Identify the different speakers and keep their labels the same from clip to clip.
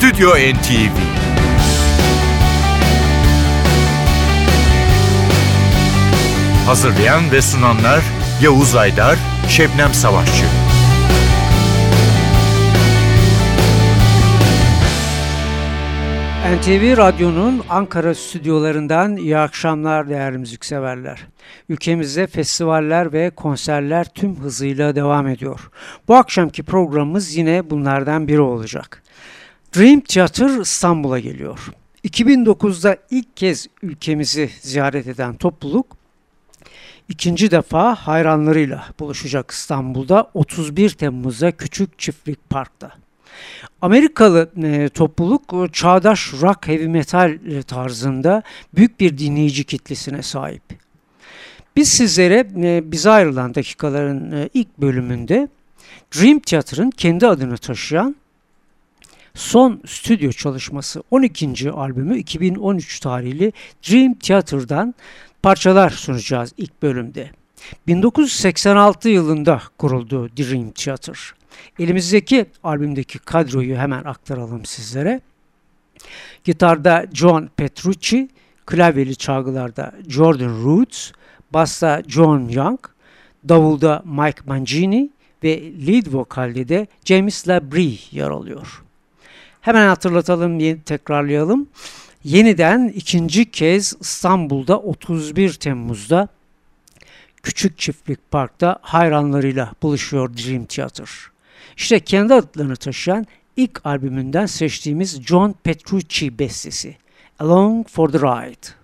Speaker 1: Stüdyo NTV Hazırlayan ve sunanlar Yavuz Aydar, Şebnem Savaşçı.
Speaker 2: NTV Radyo'nun Ankara stüdyolarından iyi akşamlar değerli müzikseverler. Ülkemizde festivaller ve konserler tüm hızıyla devam ediyor. Bu akşamki programımız yine bunlardan biri olacak. Dream Theater İstanbul'a geliyor. 2009'da ilk kez ülkemizi ziyaret eden topluluk ikinci defa hayranlarıyla buluşacak İstanbul'da 31 Temmuz'da Küçük Çiftlik Park'ta. Amerikalı e, topluluk e, çağdaş rock heavy metal e, tarzında büyük bir dinleyici kitlesine sahip. Biz sizlere e, bize ayrılan dakikaların e, ilk bölümünde Dream Theater'ın kendi adını taşıyan son stüdyo çalışması 12. albümü 2013 tarihli Dream Theater'dan parçalar sunacağız ilk bölümde. 1986 yılında kuruldu Dream Theater. Elimizdeki albümdeki kadroyu hemen aktaralım sizlere. Gitarda John Petrucci, klavyeli çalgılarda Jordan Roots, basta John Young, davulda Mike Mangini ve lead vokalde de James Labrie yer alıyor. Hemen hatırlatalım, tekrarlayalım. Yeniden ikinci kez İstanbul'da 31 Temmuz'da Küçük Çiftlik Park'ta hayranlarıyla buluşuyor Dream Theater. İşte kendi adlarını taşıyan ilk albümünden seçtiğimiz John Petrucci bestesi Along for the Ride.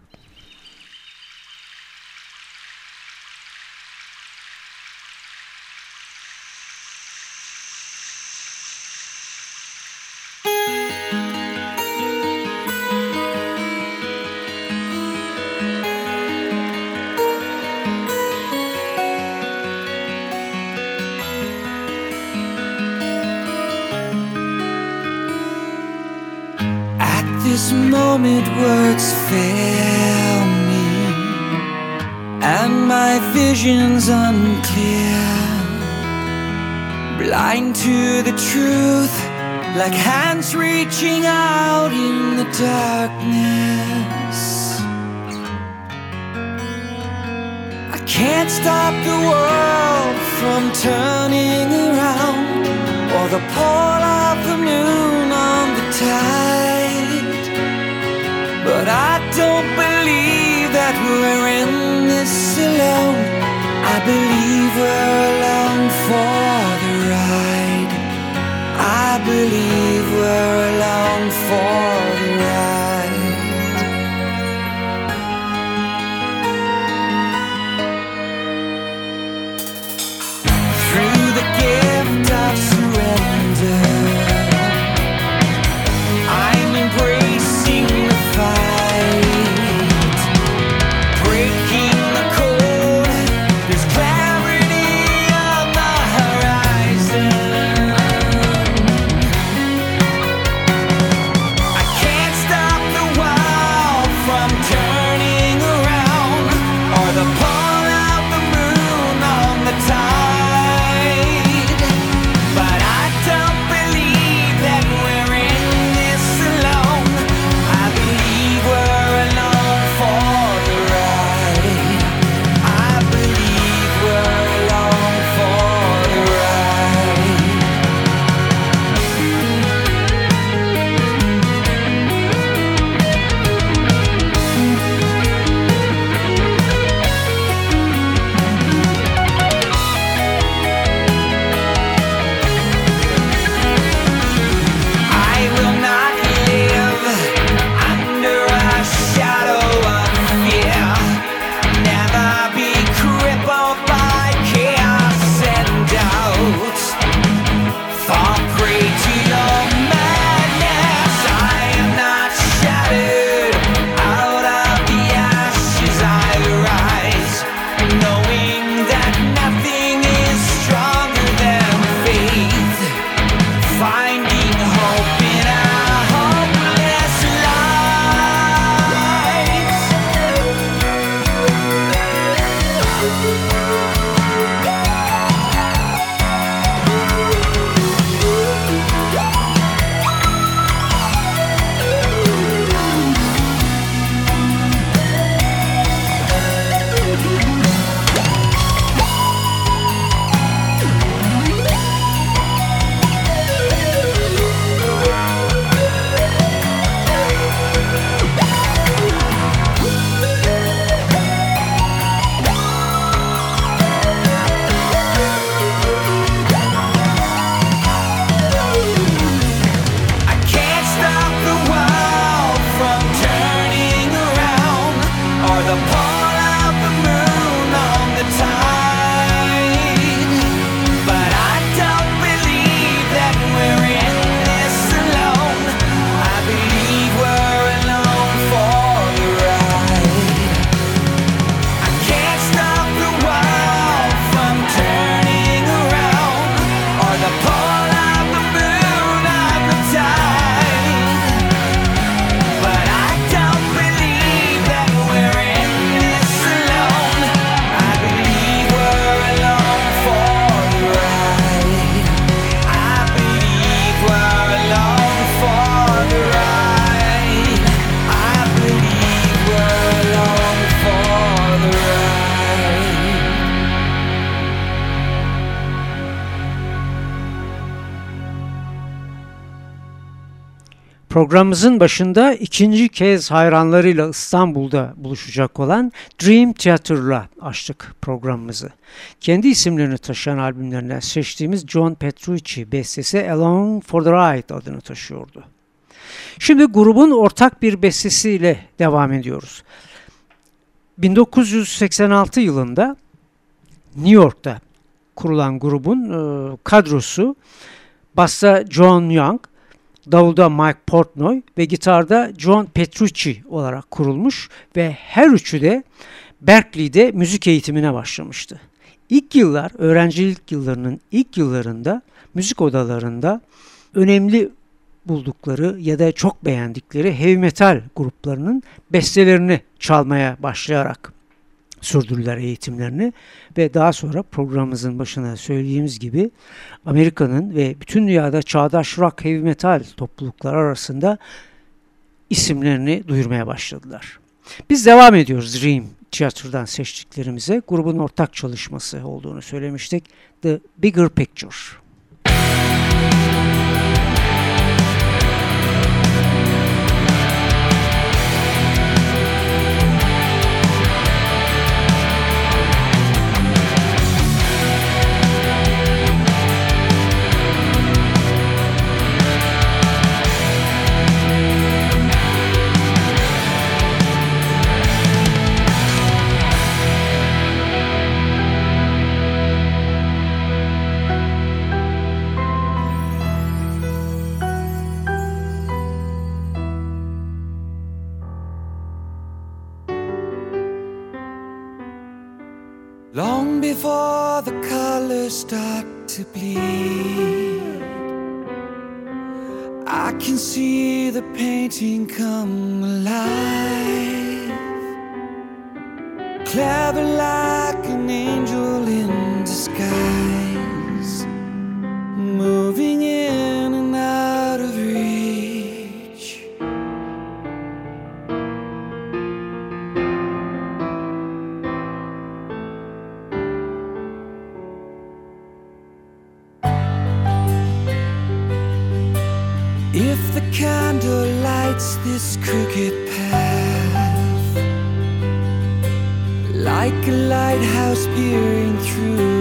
Speaker 3: Truth Like hands reaching out in the darkness. I can't stop the world from turning around Or the pull of the moon on the tide. But I don't believe that we're in this alone. I believe we're along
Speaker 2: Programımızın başında ikinci kez hayranlarıyla İstanbul'da buluşacak olan Dream Theater'la açtık programımızı. Kendi isimlerini taşıyan albümlerinden seçtiğimiz John Petrucci bestesi Alone for the Ride adını taşıyordu. Şimdi grubun ortak bir bestesiyle devam ediyoruz. 1986 yılında New York'ta kurulan grubun e, kadrosu basta John Young, davulda Mike Portnoy ve gitarda John Petrucci olarak kurulmuş ve her üçü de Berkeley'de müzik eğitimine başlamıştı. İlk yıllar, öğrencilik yıllarının ilk yıllarında müzik odalarında önemli buldukları ya da çok beğendikleri heavy metal gruplarının bestelerini çalmaya başlayarak sürdürdüler eğitimlerini ve daha sonra programımızın başına söylediğimiz gibi Amerika'nın ve bütün dünyada çağdaş rock heavy metal toplulukları arasında isimlerini duyurmaya başladılar. Biz devam ediyoruz Dream Theater'dan seçtiklerimize. Grubun ortak çalışması olduğunu söylemiştik. The Bigger Picture.
Speaker 3: Before the colors start to bleed, I can see the painting come alive. Clever like an angel in disguise, moving peering through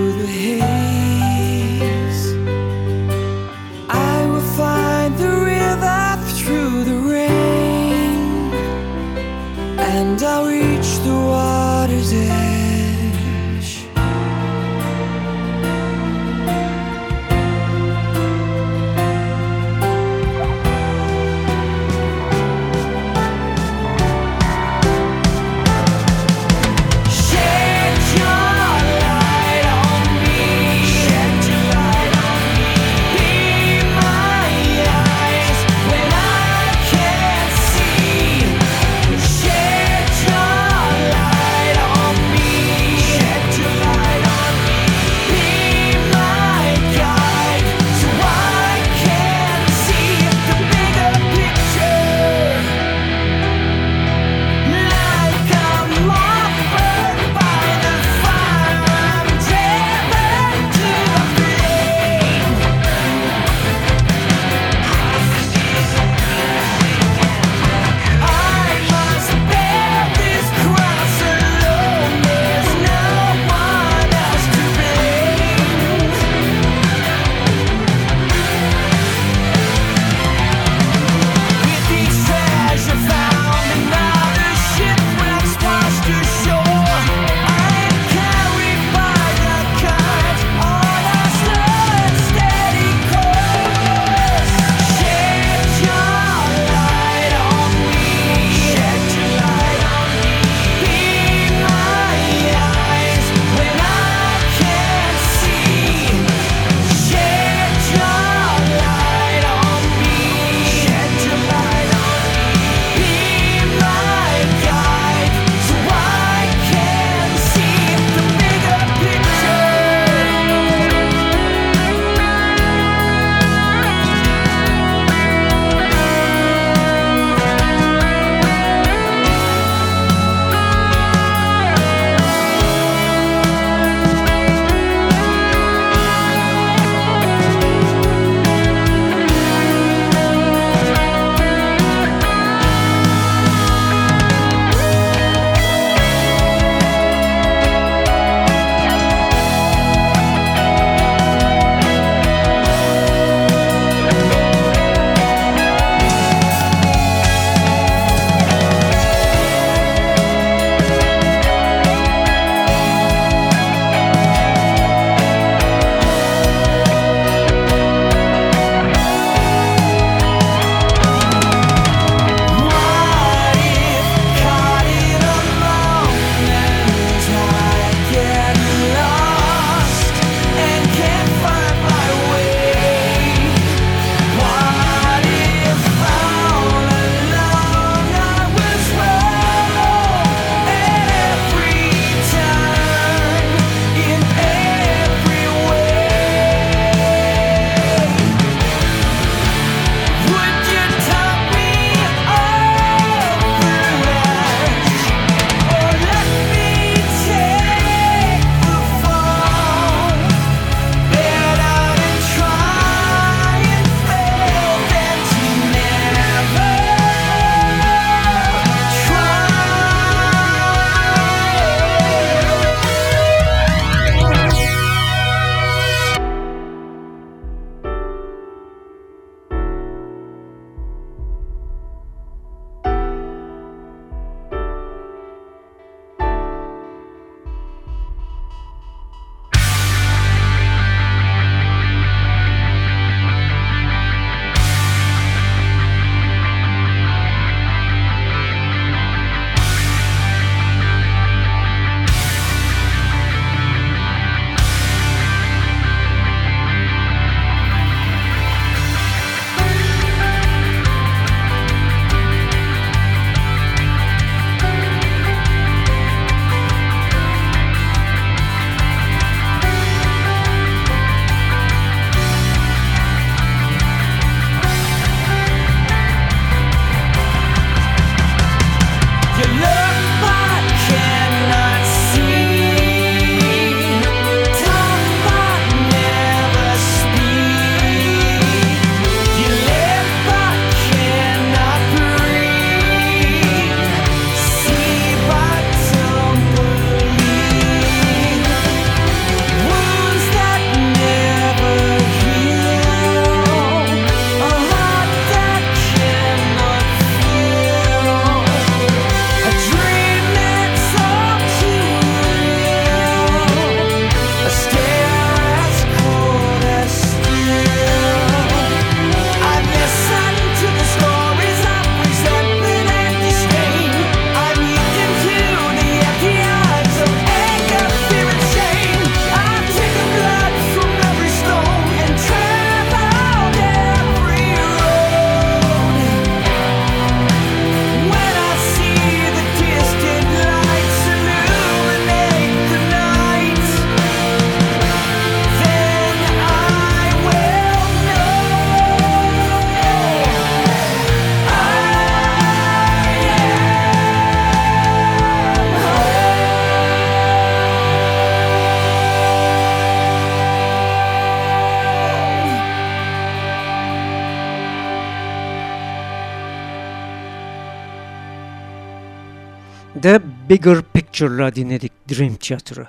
Speaker 2: Bigger Picture'la dinledik Dream Theater'ı.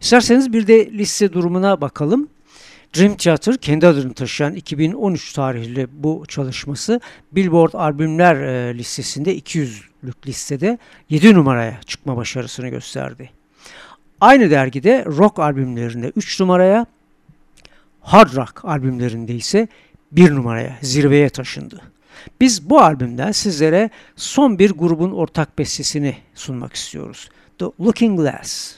Speaker 2: İsterseniz bir de liste durumuna bakalım. Dream Theater kendi adını taşıyan 2013 tarihli bu çalışması Billboard albümler e, listesinde 200'lük listede 7 numaraya çıkma başarısını gösterdi. Aynı dergide rock albümlerinde 3 numaraya, hard rock albümlerinde ise 1 numaraya zirveye taşındı. Biz bu albümden sizlere son bir grubun ortak bestesini sunmak istiyoruz. The Looking Glass.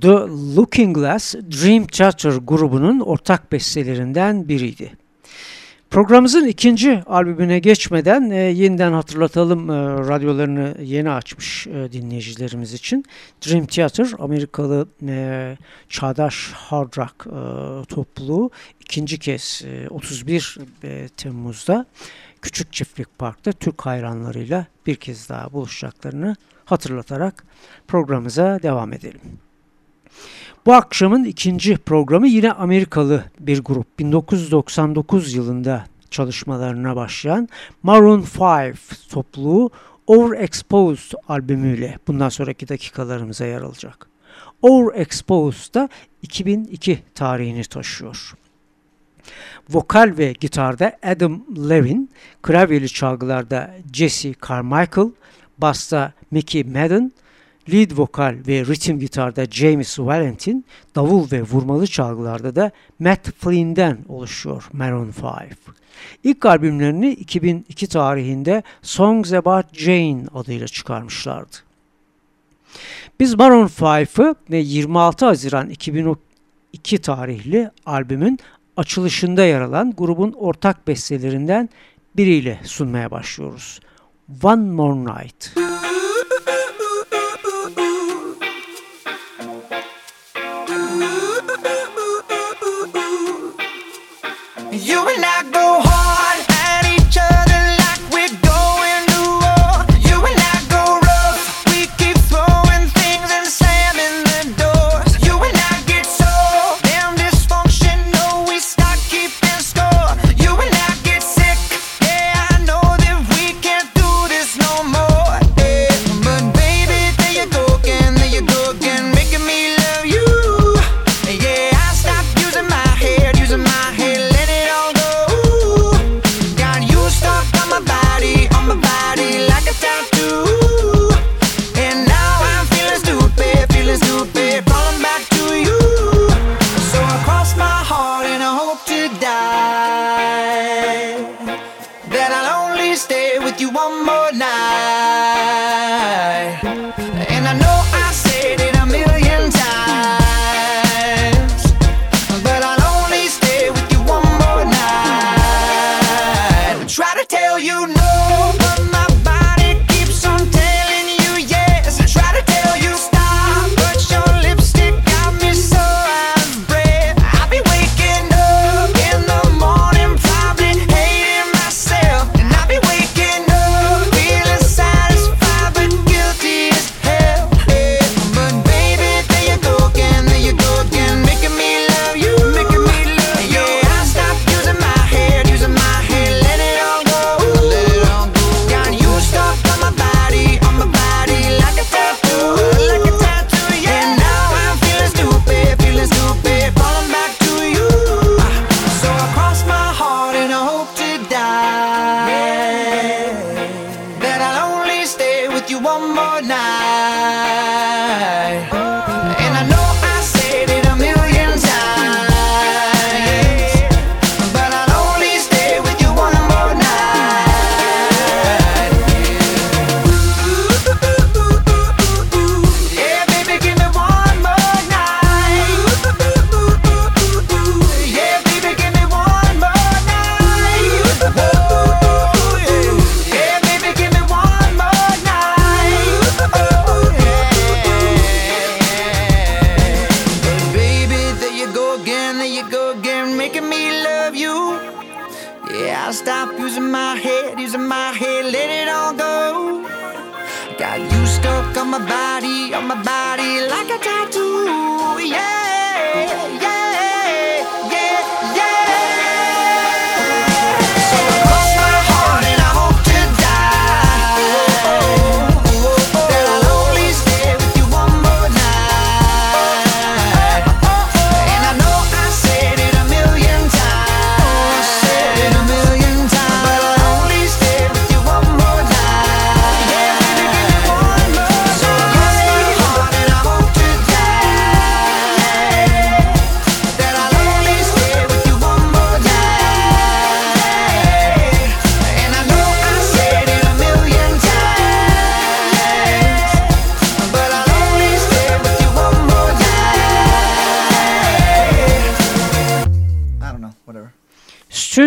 Speaker 3: The
Speaker 2: Looking Glass Dream Theater grubunun ortak bestelerinden biriydi. Programımızın ikinci albümüne geçmeden e, yeniden hatırlatalım e, radyolarını yeni açmış e, dinleyicilerimiz için. Dream Theater Amerikalı e, çağdaş hard rock e, topluluğu ikinci kez e, 31 e, Temmuz'da Küçük Çiftlik Park'ta Türk hayranlarıyla bir kez daha buluşacaklarını hatırlatarak programımıza devam edelim. Bu akşamın ikinci programı yine Amerikalı bir grup. 1999 yılında çalışmalarına başlayan Maroon 5 topluluğu Overexposed albümüyle bundan sonraki dakikalarımıza yer alacak. Overexposed da 2002 tarihini taşıyor. Vokal ve gitarda Adam Levin, klavyeli çalgılarda Jesse Carmichael, basta Mickey Madden, Lead vokal ve ritim gitarda James Valentin, davul ve vurmalı çalgılarda da Matt Flynn'den oluşuyor Maroon 5. İlk albümlerini 2002 tarihinde Songs About Jane adıyla çıkarmışlardı. Biz Maroon 5'ı ve 26 Haziran 2002 tarihli albümün açılışında yer alan grubun ortak bestelerinden biriyle sunmaya başlıyoruz. One More Night.
Speaker 3: you and I.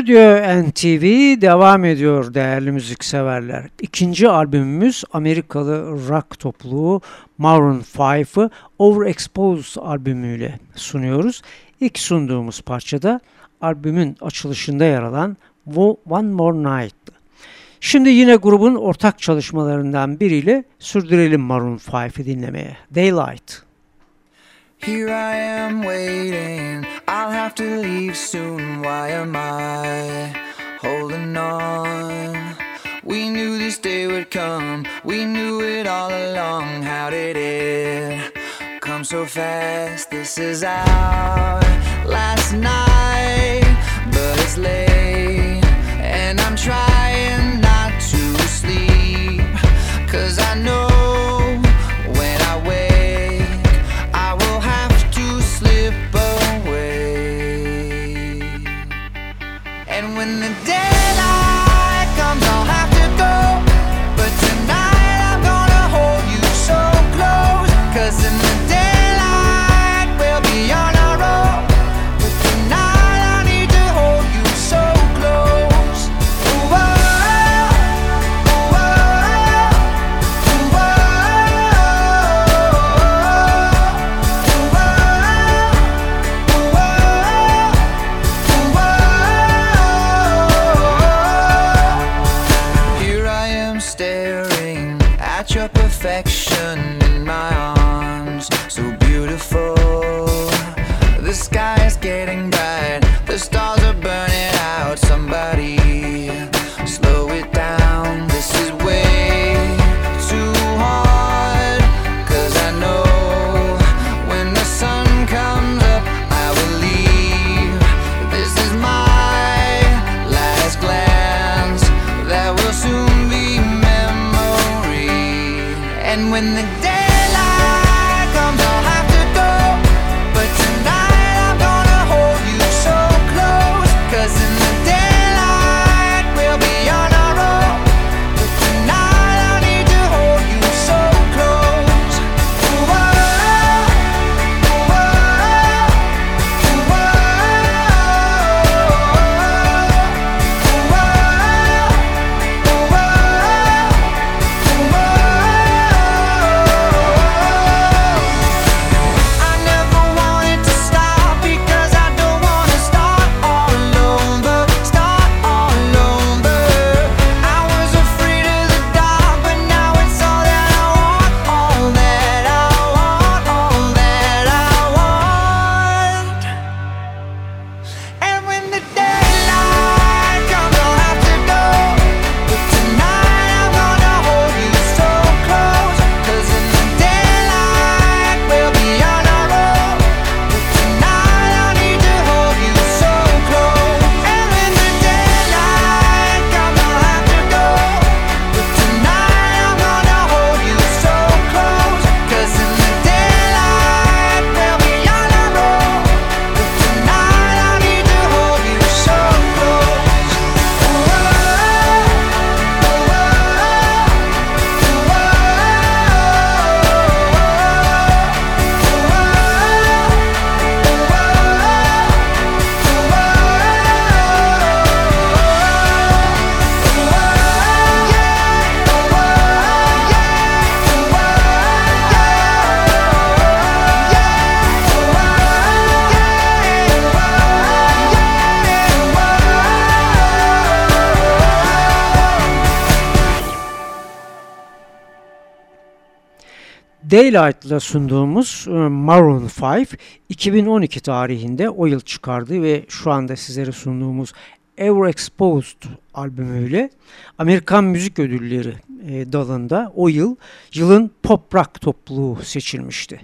Speaker 2: Stüdyo NTV devam ediyor değerli müzikseverler. İkinci albümümüz Amerikalı rock topluluğu Maroon 5'ı Overexposed albümüyle sunuyoruz. İlk sunduğumuz parçada albümün açılışında yer alan One More Night'tı. Şimdi yine grubun ortak çalışmalarından biriyle sürdürelim Maroon 5'i dinlemeye. Daylight.
Speaker 3: Here I am waiting, I'll have to leave soon. Why am I holding on? We knew this day would come, we knew it all along. How did it come so fast? This is our last night, but it's late.
Speaker 2: Daylight'la sunduğumuz e, Maroon 5 2012 tarihinde o yıl çıkardı ve şu anda sizlere sunduğumuz Ever Exposed albümüyle Amerikan Müzik Ödülleri e, dalında o yıl yılın pop rock topluluğu seçilmişti.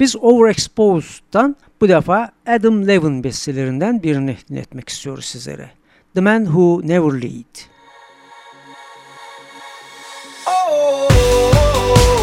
Speaker 2: Biz Overexposed'dan bu defa Adam Levin bestelerinden birini dinletmek istiyoruz sizlere. The Man Who Never Lead.
Speaker 3: Oh! oh, oh,
Speaker 2: oh.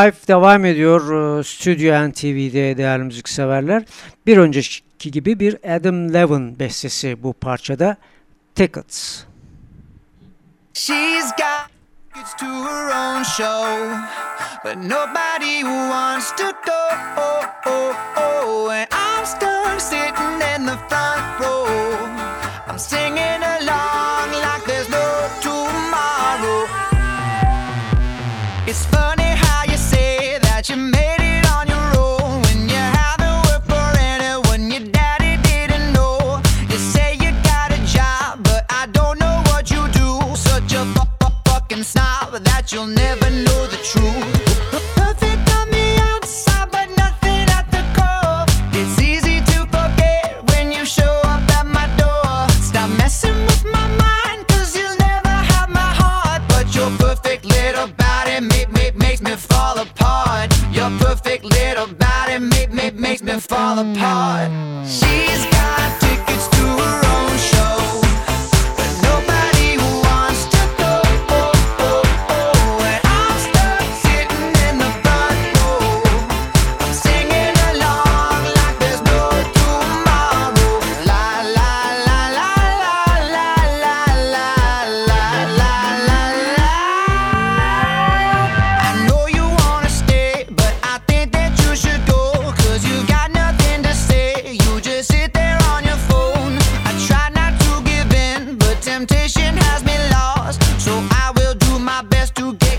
Speaker 2: Live devam ediyor e, Studio NTV'de değerli müzikseverler. Bir önceki gibi bir Adam Levin bestesi bu parçada Tickets.
Speaker 3: She's got tickets to her own show But nobody wants to go And I'm stuck temptation has me lost, so I will do my best to get.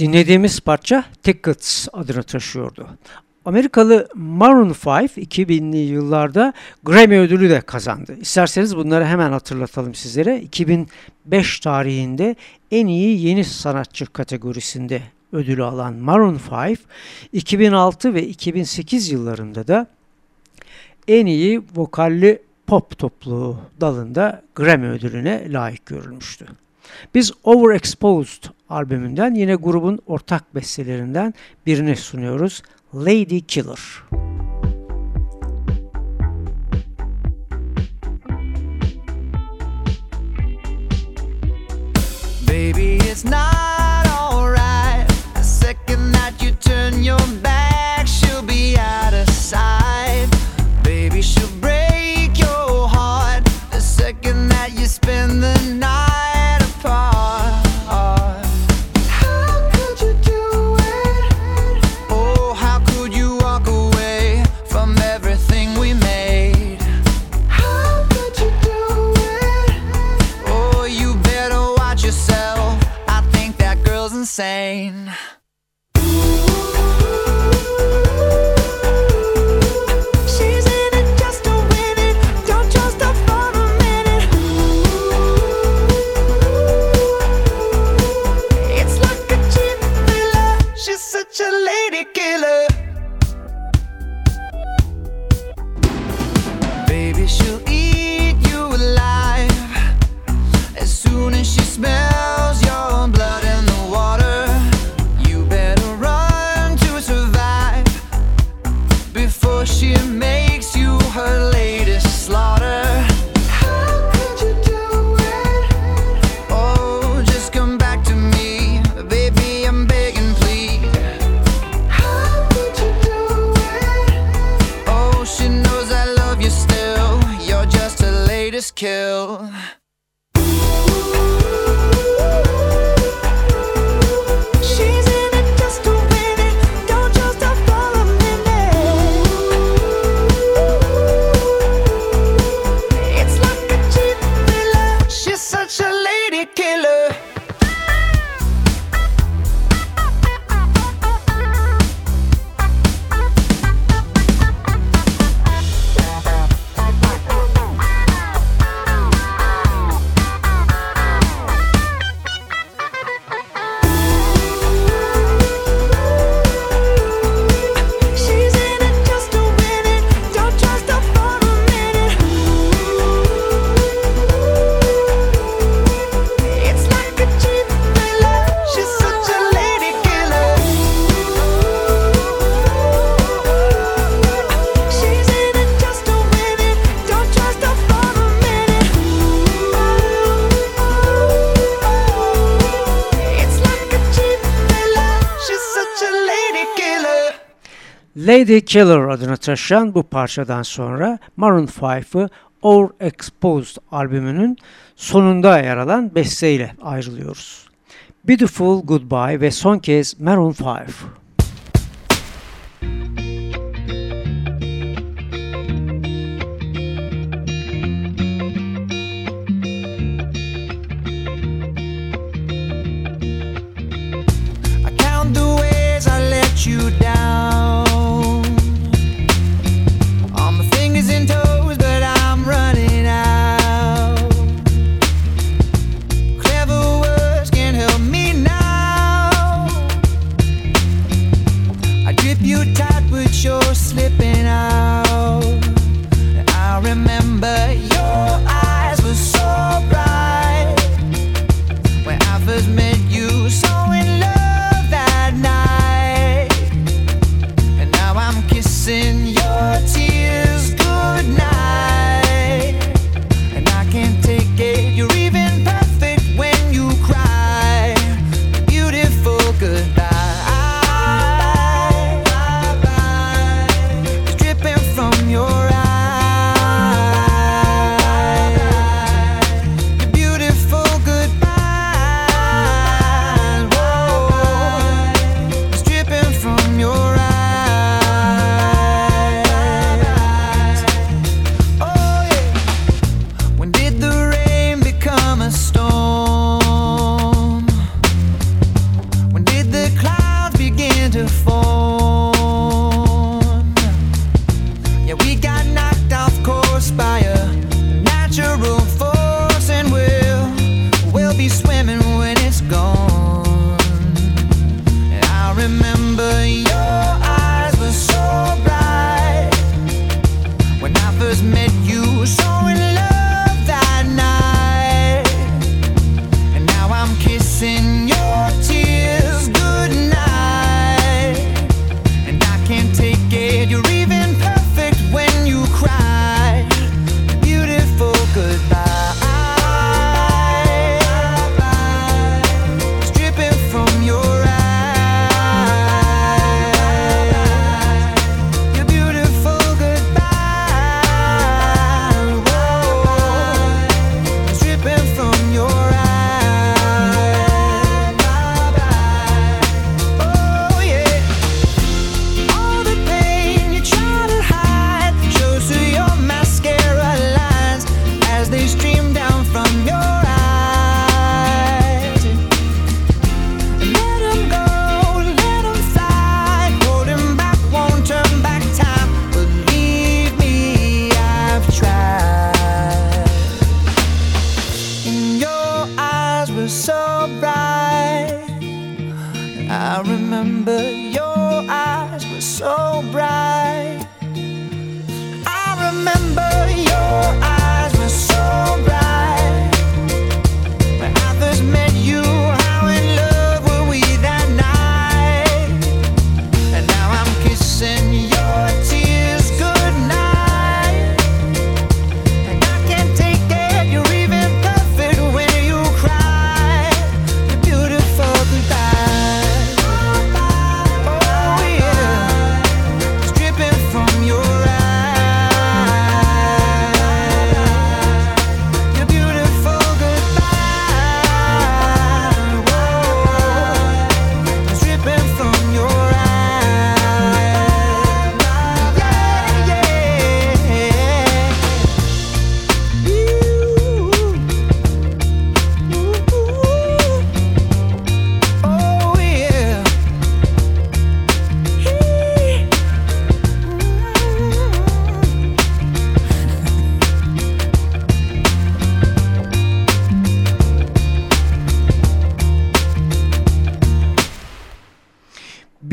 Speaker 2: Dinlediğimiz parça Tickets adını taşıyordu. Amerikalı Maroon 5 2000'li yıllarda Grammy ödülü de kazandı. İsterseniz bunları hemen hatırlatalım sizlere. 2005 tarihinde en iyi yeni sanatçı kategorisinde ödülü alan Maroon 5, 2006 ve 2008 yıllarında da en iyi vokalli pop topluluğu dalında Grammy ödülüne layık görülmüştü. Biz Overexposed albümünden yine grubun ortak bestelerinden birini sunuyoruz. Lady Killer.
Speaker 3: Baby, it's not alright. The second that you turn your back. Lady Killer
Speaker 2: adını taşıyan bu parçadan sonra Maroon 5'ı Overexposed albümünün sonunda yer alan besteyle ayrılıyoruz. Beautiful Goodbye ve son kez Maroon 5.
Speaker 3: you 我说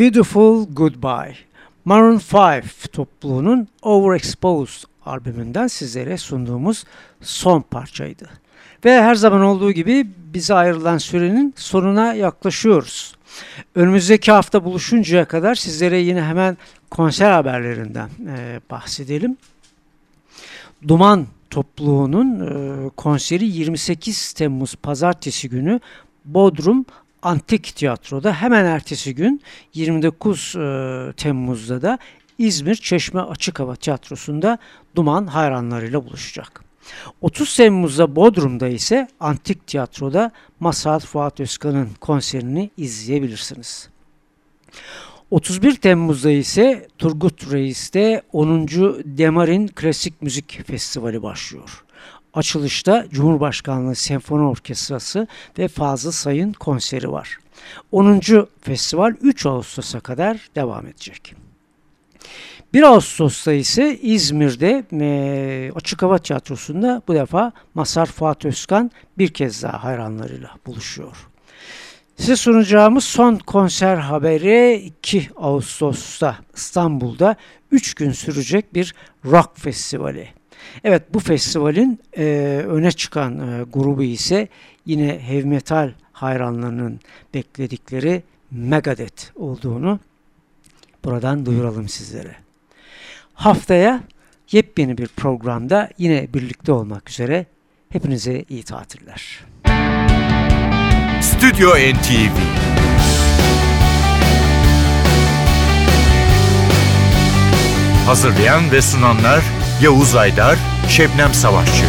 Speaker 2: Beautiful Goodbye. Maroon 5 topluluğunun Overexposed albümünden sizlere sunduğumuz son parçaydı. Ve her zaman olduğu gibi bize ayrılan sürenin sonuna yaklaşıyoruz. Önümüzdeki hafta buluşuncaya kadar sizlere yine hemen konser haberlerinden e, bahsedelim. Duman topluluğunun e, konseri 28 Temmuz pazartesi günü Bodrum Antik Tiyatro'da hemen ertesi gün 29 e, Temmuz'da da İzmir Çeşme Açık Hava Tiyatrosu'nda Duman hayranlarıyla buluşacak. 30 Temmuz'da Bodrum'da ise Antik Tiyatro'da Masal Fuat Özkan'ın konserini izleyebilirsiniz. 31 Temmuz'da ise Turgut Reis'te 10. Demarin Klasik Müzik Festivali başlıyor. Açılışta Cumhurbaşkanlığı Senfoni Orkestrası ve Fazıl Say'ın konseri var. 10. festival 3 Ağustos'a kadar devam edecek. 1 Ağustos'ta ise İzmir'de e, Açık Hava Tiyatrosu'nda bu defa Masar Fuat Özkan bir kez daha hayranlarıyla buluşuyor. Size sunacağımız son konser haberi 2 Ağustos'ta İstanbul'da 3 gün sürecek bir rock festivali. Evet bu festivalin e, öne çıkan e, grubu ise yine heavy metal hayranlarının bekledikleri Megadeth olduğunu buradan duyuralım sizlere. Haftaya yepyeni bir programda yine birlikte olmak üzere hepinize iyi tatiller.
Speaker 1: Stüdyo NTV Hazırlayan ve sunanlar Yavuz Aydar, Şebnem Savaşçı